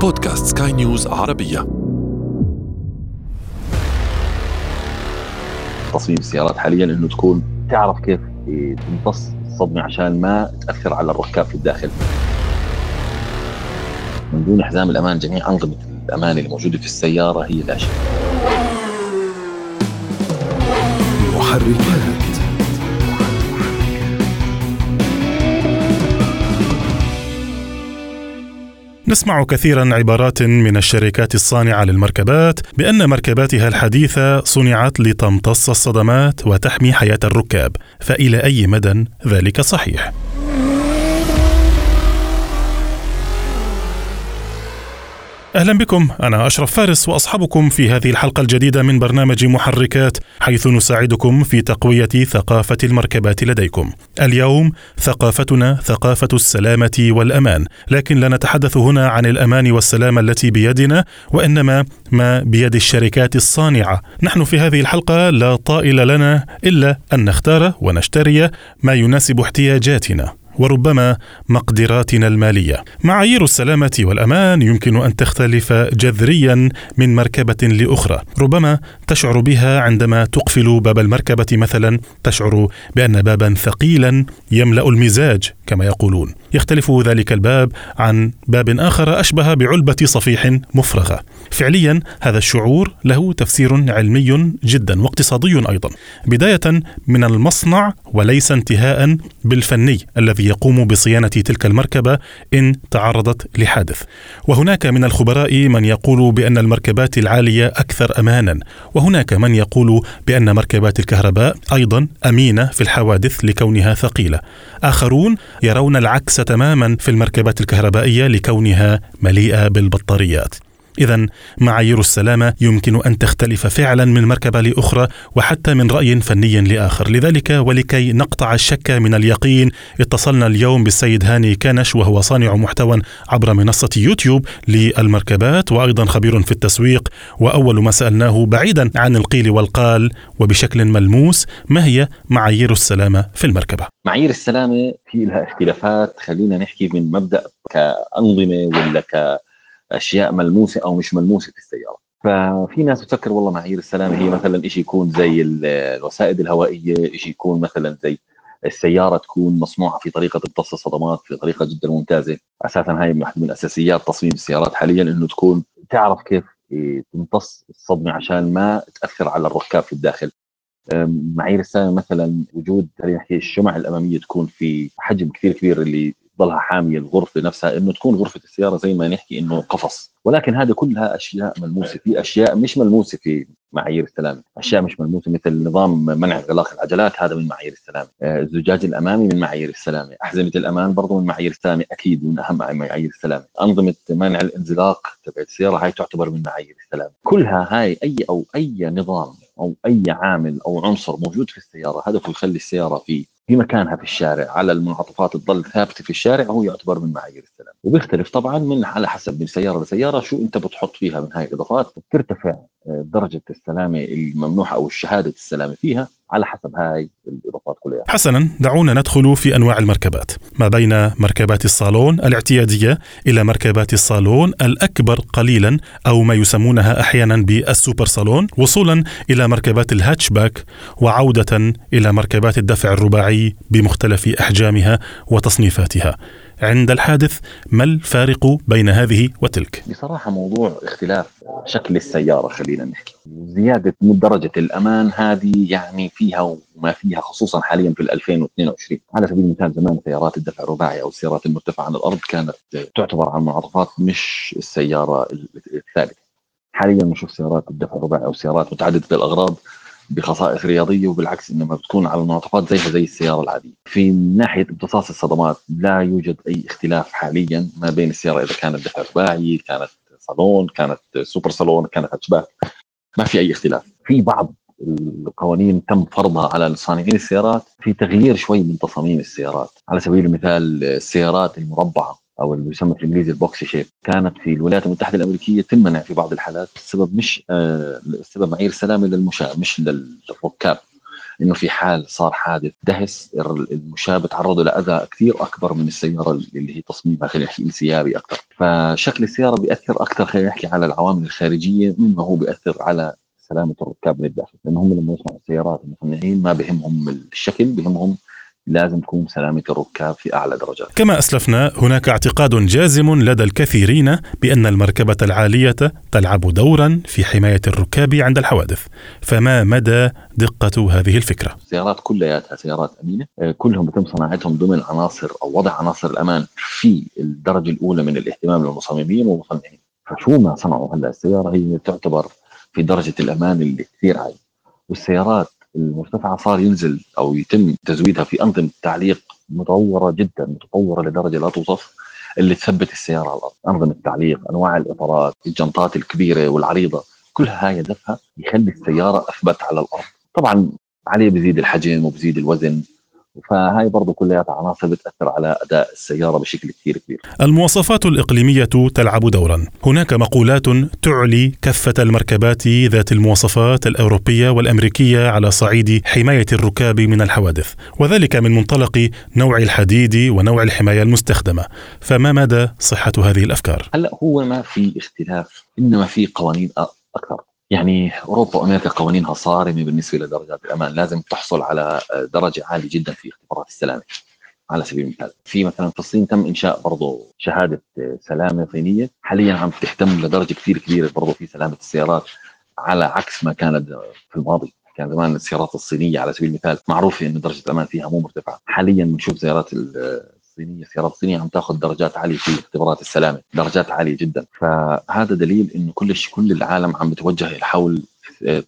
بودكاست سكاي نيوز عربية تصميم السيارات حاليا إنه تكون تعرف كيف تمتص الصدمة عشان ما تأثر على الركاب في الداخل. من دون حزام الأمان جميع أنظمة الأمان اللي موجوده في السيارة هي لا شيء. محركات نسمع كثيرا عبارات من الشركات الصانعة للمركبات بأن مركباتها الحديثة صنعت لتمتص الصدمات وتحمي حياة الركاب فإلى أي مدى ذلك صحيح؟ أهلا بكم أنا أشرف فارس واصحبكم في هذه الحلقة الجديدة من برنامج محركات حيث نساعدكم في تقوية ثقافة المركبات لديكم. اليوم ثقافتنا ثقافة السلامة والأمان، لكن لا نتحدث هنا عن الأمان والسلامه التي بيدنا وإنما ما بيد الشركات الصانعة. نحن في هذه الحلقة لا طائل لنا إلا أن نختار ونشتري ما يناسب احتياجاتنا. وربما مقدراتنا المالية. معايير السلامة والأمان يمكن أن تختلف جذريا من مركبة لأخرى، ربما تشعر بها عندما تقفل باب المركبة مثلا، تشعر بأن بابا ثقيلا يملأ المزاج كما يقولون. يختلف ذلك الباب عن باب آخر أشبه بعلبة صفيح مفرغة. فعليا هذا الشعور له تفسير علمي جدا واقتصادي أيضا. بداية من المصنع وليس انتهاء بالفني الذي يقوم بصيانة تلك المركبة إن تعرضت لحادث. وهناك من الخبراء من يقول بأن المركبات العالية أكثر امانا، وهناك من يقول بأن مركبات الكهرباء أيضا أمينة في الحوادث لكونها ثقيلة. آخرون يرون العكس تماما في المركبات الكهربائية لكونها مليئة بالبطاريات. إذا معايير السلامة يمكن أن تختلف فعلا من مركبة لأخرى وحتى من رأي فني لآخر، لذلك ولكي نقطع الشك من اليقين اتصلنا اليوم بالسيد هاني كانش وهو صانع محتوى عبر منصة يوتيوب للمركبات وأيضا خبير في التسويق، وأول ما سألناه بعيدا عن القيل والقال وبشكل ملموس ما هي معايير السلامة في المركبة؟ معايير السلامة في لها اختلافات. خلينا نحكي من مبدأ كأنظمة ولا ك أشياء ملموسة أو مش ملموسة في السيارة. ففي ناس بتفكر والله معايير السلامه هي مثلا شيء يكون زي الوسائد الهوائية شيء يكون مثلا زي السيارة تكون مصنوعة في طريقة تمتص الصدمات في طريقة جدا ممتازة. أساسا هاي واحدة من أساسيات تصميم السيارات حاليا إنه تكون تعرف كيف تمتص الصدمة عشان ما تأثر على الركاب في الداخل. معايير السلامه مثلا وجود خلينا نحكي الشمع الأمامية تكون في حجم كثير كبير اللي تضلها حاميه الغرفة نفسها إنه تكون غرفة السيارة زي ما نحكي إنه قفص. ولكن هذه كلها أشياء ملموسة. في أشياء مش ملموسة في معايير السلامة. أشياء مش ملموسة مثل نظام منع انغلاق العجلات هذا من معايير السلامة. الزجاج الأمامي من معايير السلامة. أحزمة الأمان برضه من معايير السلامة أكيد من أهم معايير السلامة. أنظمة منع الانزلاق تبع السيارة هاي تعتبر من معايير السلامة. كلها هاي أي أو أي نظام أو أي عامل أو عنصر موجود في السيارة هدفه يخلي السيارة في في مكانها في الشارع على المنعطفات تضل ثابتة في الشارع هو يعتبر من معايير السلام. وبيختلف طبعا من على حسب من سيارة لسيارة شو أنت بتحط فيها من هاي الإضافات بترتفع. درجة السلامه الممنوحة أو الشهادة السلامه فيها على حسب هاي الإضافات كلها. حسنا دعونا ندخل في أنواع المركبات، ما بين مركبات الصالون الاعتيادية إلى مركبات الصالون الأكبر قليلا أو ما يسمونها أحيانا بالسوبر صالون، وصولا إلى مركبات الهاتشباك وعودة إلى مركبات الدفع الرباعي بمختلف أحجامها وتصنيفاتها. عند الحادث ما الفارق بين هذه وتلك؟ بصراحة موضوع اختلاف شكل السيارة خلينا نحكي. زيادة درجة الأمان هذه يعني فيها وما فيها خصوصا حاليا في 2022 على سبيل المثال زمان سيارات الدفع الرباعي أو السيارات المرتفعة عن الأرض كانت تعتبر على المنعطفات مش السيارة الثابتة حاليا نشوف سيارات الدفع الرباعي أو سيارات متعددة الأغراض بخصائص رياضية وبالعكس إنما بتكون على المنعطفات زيها زي السيارة العادية. في ناحية امتصاص الصدمات لا يوجد أي اختلاف حاليا ما بين السيارة إذا كانت دفع رباعي، كانت صالون، كانت سوبر صالون، كانت هاتشباك. ما في أي اختلاف. في بعض القوانين تم فرضها على صانعين السيارات في تغيير شوي من تصاميم السيارات، على سبيل المثال السيارات المربعة أو اللي يسمى في الإنجليزي ال box shape كانت في الولايات المتحدة الأمريكية تمنع في بعض الحالات السبب مش آه السبب معايير سلامه للمشاة مش للركاب. إنه في حال صار حادث دهس المشاة بتعرضوا لأذى كثير أكبر من السيارة اللي هي تصميمها خلينا نحكي انسيابي أكثر. فشكل السيارة بيأثر أكثر خلينا نحكي على العوامل الخارجية مما هو بيأثر على سلامة الركاب من الداخل لأنه هم لما يصنعوا السيارات المصنعين ما بهمهم الشكل بهمهم لازم تكون سلامة الركاب في أعلى درجات. كما أسلفنا هناك اعتقاد جازم لدى الكثيرين بأن المركبة العالية تلعب دورا في حماية الركاب عند الحوادث. فما مدى دقة هذه الفكرة؟ السيارات كلياتها سيارات أمينة. آه، كلهم بتم صناعتهم ضمن عناصر أو وضع عناصر الأمان في الدرجة الأولى من الاهتمام للمصممين والمصنعين فشو ما صنعوا هلا السيارة هي تعتبر في درجة الأمان اللي كثير عالية. والسيارات المرتفعه صار ينزل أو يتم تزويدها في أنظمة تعليق متطوره جدا متطورة لدرجة لا توصف اللي تثبت السيارة على الأرض، أنظمة التعليق، أنواع الإطارات، الجنطات الكبيرة والعريضة، كل هاي هدفها يخلي السيارة أثبت على الأرض، طبعا عليه بزيد الحجم وبزيد الوزن. فهاي برضه كلياتها عناصر بتأثر على أداء السيارة بشكل كثير كبير. المواصفات الإقليمية تلعب دورا، هناك مقولات تعلي كفه المركبات ذات المواصفات الأوروبية والأمريكية على صعيد حماية الركاب من الحوادث، وذلك من منطلق نوع الحديد ونوع الحماية المستخدمة، فما مدى صحة هذه الأفكار؟ هلا هو ما في اختلاف إنما في قوانين أكثر يعني أوروبا وأمريكا قوانينها صارمة بالنسبة لدرجات الأمان، لازم تحصل على درجة عالية جدا في اختبارات السلامة. على سبيل المثال. في مثلا في الصين تم إنشاء برضه شهادة سلامة صينية. حاليا عم تهتم لدرجة كثير كبيرة برضه في سلامة السيارات على عكس ما كانت في الماضي. كان زمان السيارات الصينية على سبيل المثال معروفة انه درجة الأمان فيها مو مرتفعة. حاليا بنشوف سيارات السيارات الصينيه عم تاخذ درجات عالية في اختبارات السلامة درجات عالية جدا. فهذا دليل إنه كل كل العالم عم بتوجه لحول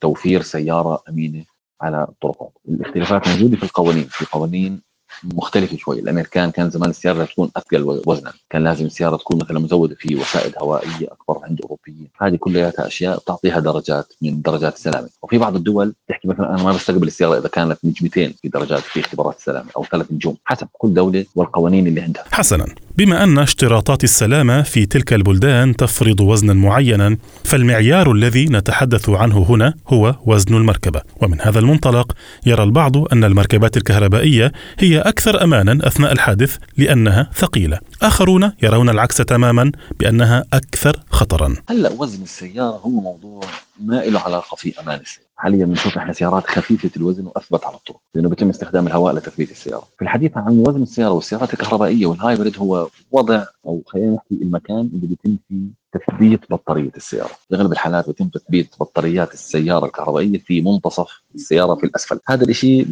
توفير سيارة أمينة على الطرقات الاختلافات موجودة في القوانين في قوانين مختلفة شوي. الامريكان كان زمان السيارة تكون أثقل وزنا. كان لازم السيارة تكون مثلا مزودة في وسائد هوائية أكبر عند الاوروبيين هذه كلياتها أشياء بتعطيها درجات من درجات السلامة. وفي بعض الدول تحكي مثلا أنا ما بستقبل السيارة إذا كانت نجمتين في درجات في اختبارات السلامة أو ثلاث نجوم حسب كل دولة والقوانين اللي عندها. حسنا. بما أن اشتراطات السلامة في تلك البلدان تفرض وزنا معينا فالمعيار الذي نتحدث عنه هنا هو وزن المركبة. ومن هذا المنطلق يرى البعض أن المركبات الكهربائية هي أكثر امانا أثناء الحادث لأنها ثقيلة. آخرون يرون العكس تماما بأنها أكثر خطرا. هلا وزن السيارة هو موضوع ما له علاقه في أمان السيارة؟ حاليا بنشوف إحنا سيارات خفيفة الوزن وأثبت على الطرق لأنه بيتم استخدام الهواء لتثبيت السيارة. في الحديث عن وزن السيارة والسيارات الكهربائية والهايبريد هو وضع أو خلينا نحكي المكان اللي بيتم فيه تثبيت بطارية السيارة، أغلب الحالات بيتم تثبيت بطاريات السيارة الكهربائية في منتصف السيارة في الأسفل، هذا الشيء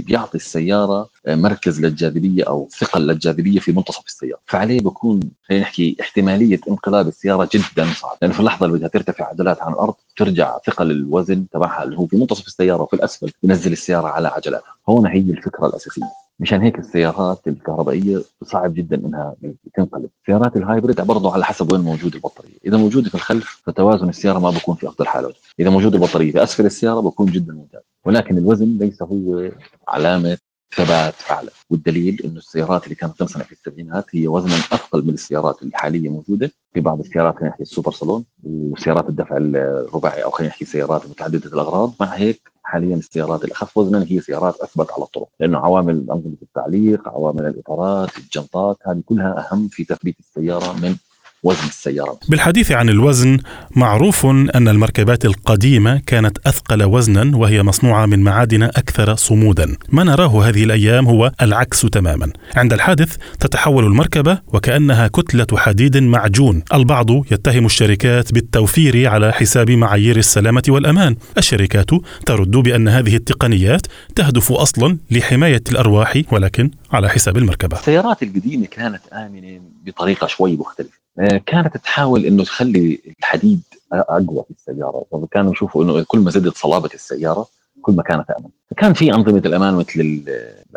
بيعطي السيارة مركز للجاذبية أو ثقل للجاذبية في منتصف السيارة، فعليه بكون خلينا نحكي احتمالية انقلاب السيارة جدا صعب، لأنه في اللحظة اللي بدها ترتفع عجلات عن الأرض ترجع ثقل الوزن تبعها اللي هو في منتصف السيارة وفي الأسفل ينزل السيارة على عجلاتها، هون هي الفكرة الأساسية. مشان هيك السيارات الكهربائية صعب جدا إنها تنقلب، سيارات ال hybrid برضه على حسب وين موجود البطارية، إذا موجودة في الخلف فتوازن السيارة ما بكون في أفضل حاله، إذا موجود البطاريه في أسفل السيارة بكون جدا ممتاز، ولكن الوزن ليس هو علامة ثبات فعلا والدليل إنه السيارات اللي كانت تنصنع في السبعينات هي وزنا اثقل من السيارات اللي حاليا موجودة في بعض السيارات خلينا نحكي السوبر صالون وسيارات الدفع الرباعي أو خلينا نحكي سيارات متعددة الأغراض. مع هيك حاليا السيارات الاخف وزنا هي سيارات أثبت على الطرق لأنه عوامل أنظمة التعليق عوامل الإطارات الجنطات هذه كلها أهم في تثبيت السيارة من وزن السيارة. بالحديث عن الوزن معروف أن المركبات القديمة كانت أثقل وزنا وهي مصنوعة من معادن أكثر صمودا. ما نراه هذه الأيام هو العكس تماما. عند الحادث تتحول المركبة وكأنها كتلة حديد معجون. البعض يتهم الشركات بالتوفير على حساب معايير السلامة والأمان. الشركات ترد بأن هذه التقنيات تهدف أصلا لحماية الأرواح ولكن على حساب المركبة. السيارات القديمة كانت آمنة بطريقة شوي مختلفة. كانت تحاول إنه تخلي الحديد أقوى في السيارة. فكانوا يشوفوا إنه كل ما زادت صلابة السيارة كل ما كانت أمن. كان في أنظمة الأمان مثل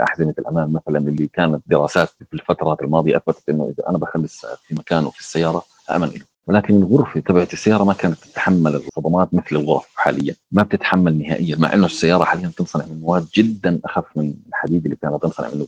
أحزمة الأمان مثلا اللي كانت دراسات في الفترات الماضية أثبتت إنه إذا أنا بخلي في مكانه في السيارة أمن له ولكن الغرفه تبعت السيارة ما كانت تتحمل الصدمات مثل الغرف حاليا. ما بتتحمل نهائيا مع إنه السيارة حاليا تنصنع من مواد جدا أخف من الحديد اللي كانت تنصنع منه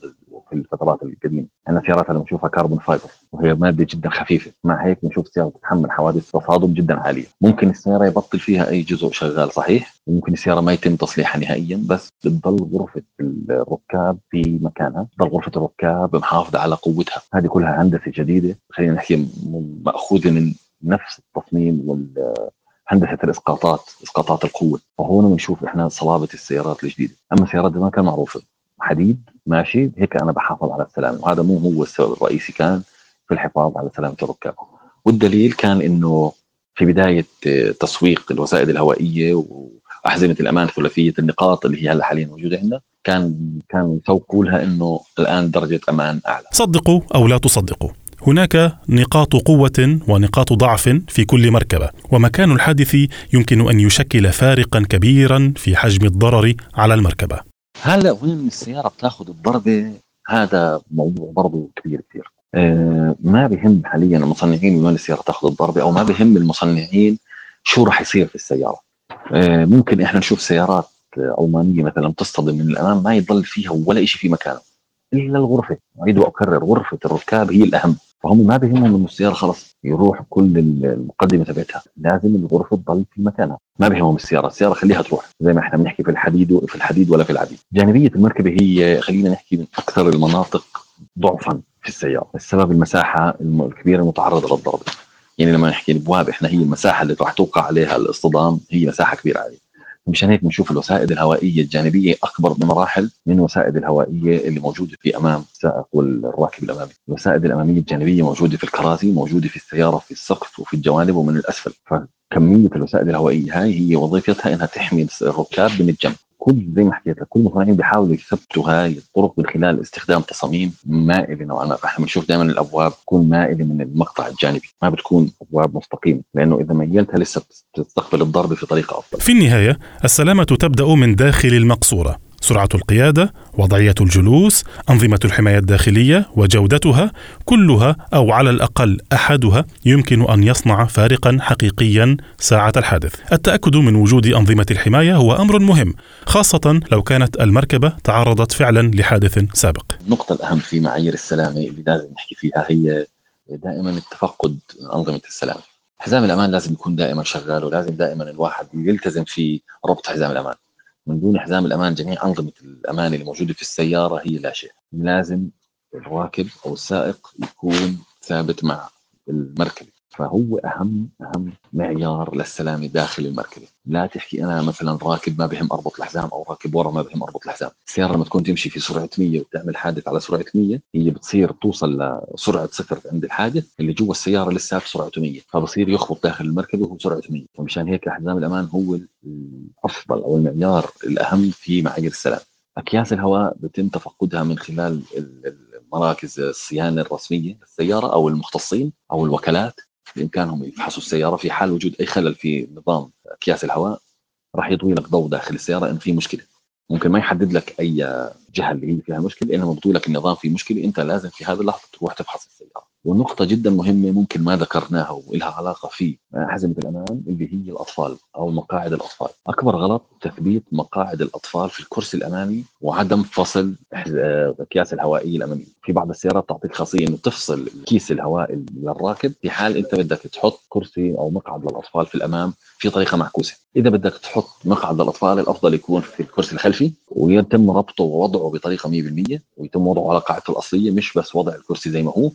الفترات القديمه، إحنا سيارات أنا بنشوفها carbon fiber وهي مادة جدا خفيفة، مع هيك بنشوف سيارة تتحمل حوادث تصادم جدا عالية، ممكن السيارة يبطل فيها أي جزء شغال صحيح، وممكن السيارة ما يتم تصليحها نهائيا بس بتضل غرفة الركاب في مكانها، تضل غرفة الركاب محافظه على قوتها، هذه كلها هندسة جديدة. خلينا نحكي مأخوذة من نفس التصميم وال هندسة الإسقاطات إسقاطات القوة. فهون بنشوف إحنا صلابة السيارات الجديدة. أما السيارات زمان كان معروفة. حديد ماشي؟ هيك أنا بحافظ على السلامة وهذا مو هو السبب الرئيسي كان في الحفاظ على سلامة الركاب. والدليل كان إنه في بداية تسويق الوسائد الهوائية وأحزمة الأمان ثلاثيه النقاط اللي هي هلا حاليا موجودة عندنا كان كان يسوقوا لها إنه الآن درجة أمان أعلى. صدقوا أو لا تصدقوا هناك نقاط قوة ونقاط ضعف في كل مركبة، ومكان الحادث يمكن أن يشكل فارقا كبيرا في حجم الضرر على المركبة. هلا وين السيارة بتاخذ الضربة هذا موضوع برضه كبير كثير. آه ما بهم حاليا المصنعين وين السيارة تاخذ الضربة أو ما بهم المصنعين شو راح يصير في السيارة. آه ممكن إحنا نشوف سيارات ألمانية مثلا تصطدم من الأمام ما يضل فيها ولا شيء في مكانه. إلا الغرفة اعيد واكرر غرفة الركاب هي الأهم فهم ما بهمهم إنه السيارة خلص يروح كل المقدمة تبعتها. لازم الغرفة تضل في مكانها. ما بهمهم السيارة. السيارة خليها تروح. زي ما إحنا بنحكي في الحديد في الحديد ولا في العديد. جانبية المركبة هي خلينا نحكي من أكثر المناطق ضعفا في السيارة. السبب المساحة الكبيرة المتعرضة للضرب يعني لما نحكي الأبواب إحنا هي المساحة اللي راح توقع عليها الاصطدام هي مساحة كبيرة عليه. مشان هيك بنشوف الوسائد الهوائية الجانبية أكبر بمراحل من الوسائد الهوائية اللي موجودة في أمام السائق والراكب الامامي، الوسائد الأمامية الجانبية موجودة في الكراسي، موجودة في السيارة في السقف وفي الجوانب ومن الأسفل، فكمية الوسائد الهوائية هاي هي وظيفتها إنها تحمي الركاب من الجنب، كل زي ما حكيت لك كل المصنعين بيحاولوا يثبتوا هاي الطرق من خلال استخدام تصاميم مائلة. نوعا ما إحنا بنشوف دائما الأبواب تكون مائلة من المقطع الجانبي ما بتكون أبواب مستقيمة لأنه إذا ميلتها لسه بتستقبل الضربة في طريقة أفضل. في النهاية السلامة تبدأ من داخل المقصورة. سرعة القيادة، وضعية الجلوس، أنظمة الحماية الداخلية وجودتها كلها أو على الأقل أحدها يمكن أن يصنع فارقا حقيقيا ساعة الحادث. التأكد من وجود أنظمة الحماية هو أمر مهم، خاصة لو كانت المركبة تعرضت فعلا لحادث سابق. النقطة الأهم في معايير السلامة اللي لازم نحكي فيها هي دائما التفقد أنظمة السلامة. حزام الأمان لازم يكون دائما شغال ولازم دائما الواحد يلتزم في ربط حزام الأمان. من دون حزام الأمان جميع أنظمة الأمان اللي موجوده في السيارة هي لا شيء. لازم الراكب أو السائق يكون ثابت مع المركبة. فهو أهم أهم معيار للسلامه داخل المركبة، لا تحكي أنا مثلا راكب ما بهم أربط الحزام أو راكب ورا ما بهم أربط الحزام، السياره لما تكون تمشي في سرعة 100 وتعمل حادث على سرعة 100 هي بتصير توصل لسرعة صفر عند الحادث اللي جوا السيارة لسه سرعته 100 فبصير يخبط داخل المركبة وهو سرعته 100 فمشان هيك حزام الأمان هو الأفضل أو المعيار الأهم في معايير السلام. أكياس الهواء بتم تفقدها من خلال مراكز الصيانة الرسمية للسيارة أو المختصين أو الوكالات. بامكانهم يفحصوا السيارة في حال وجود أي خلل في نظام أكياس الهواء راح يضوي لك ضوء داخل السيارة انه في مشكلة. ممكن ما يحدد لك أي جهه اللي هي فيها مشكلة إنما بضوي لك النظام في مشكلة أنت لازم في هذه اللحظة تروح تفحص السيارة. ونقطة جدا مهمة ممكن ما ذكرناها ولها علاقة في حزمة الأمان اللي هي الأطفال أو مقاعد الأطفال. أكبر غلط تثبيت مقاعد الأطفال في الكرسي الأمامي وعدم فصل الأكياس الهوائية الأمامية. في بعض السيارات تعطيك خاصية أنه تفصل كيس الهواء للراكب في حال أنت بدك تحط كرسي أو مقعد للأطفال في الأمام في طريقة معكوسة. إذا بدك تحط مقعد للأطفال الأفضل يكون في الكرسي الخلفي ويتم ربطه ووضعه بطريقة 100% ويتم وضعه على قاعدته الأصلية مش بس وضع الكرسي زي ما هو.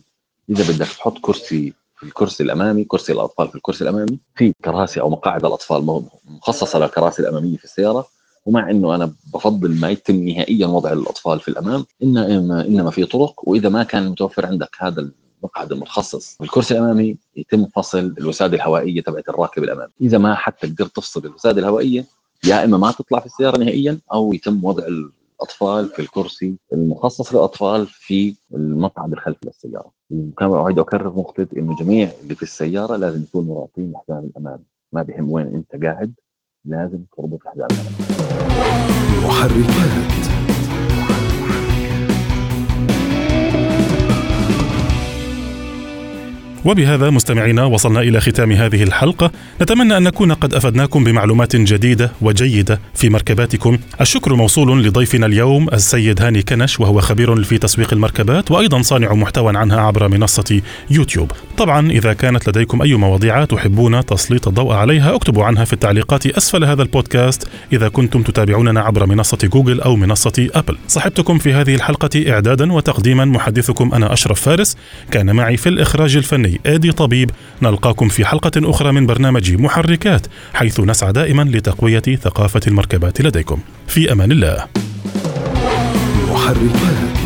إذا بدك تحط كرسي في الكرسي الأمامي كرسي الأطفال في الكرسي الأمامي في كراسي أو مقاعد الأطفال مخصصة للكراسي الأمامية في السيارة. ومع إنه أنا بفضل ما يتم نهائيا وضع الأطفال في الأمام انما إنما في طرق. وإذا ما كان متوفر عندك هذا المقعد المتخصص الكرسي الأمامي يتم فصل الوسادة الهوائية تبعت الراكب الأمامي. إذا ما حتى قدرت تفصل الوسادة الهوائية يا إما ما تطلع في السيارة نهائيا أو يتم وضع الأطفال في الكرسي المخصص للأطفال في المقعد الخلفي للسياره وكما اعيد أكرر نقطة إنه جميع اللي في السيارة لازم يكونوا رابطين حزام الامان ما بهم وين أنت قاعد لازم تربط حزام الامان محركات وبهذا مستمعينا وصلنا إلى ختام هذه الحلقة. نتمنى أن نكون قد أفدناكم بمعلومات جديدة وجيدة في مركباتكم. الشكر موصول لضيفنا اليوم السيد هاني كنش وهو خبير في تسويق المركبات وأيضا صانع محتوى عنها عبر منصة يوتيوب. طبعا إذا كانت لديكم أي مواضيع تحبون تسليط الضوء عليها اكتبوا عنها في التعليقات أسفل هذا البودكاست إذا كنتم تتابعوننا عبر منصة جوجل أو منصة أبل. صحبتكم في هذه الحلقة إعدادا وتقديما محدثكم أنا أشرف فارس. كان معي في الإخراج الفني آدي طبيب. نلقاكم في حلقة أخرى من برنامج محركات حيث نسعى دائما لتقوية ثقافة المركبات لديكم. في أمان الله. محركات.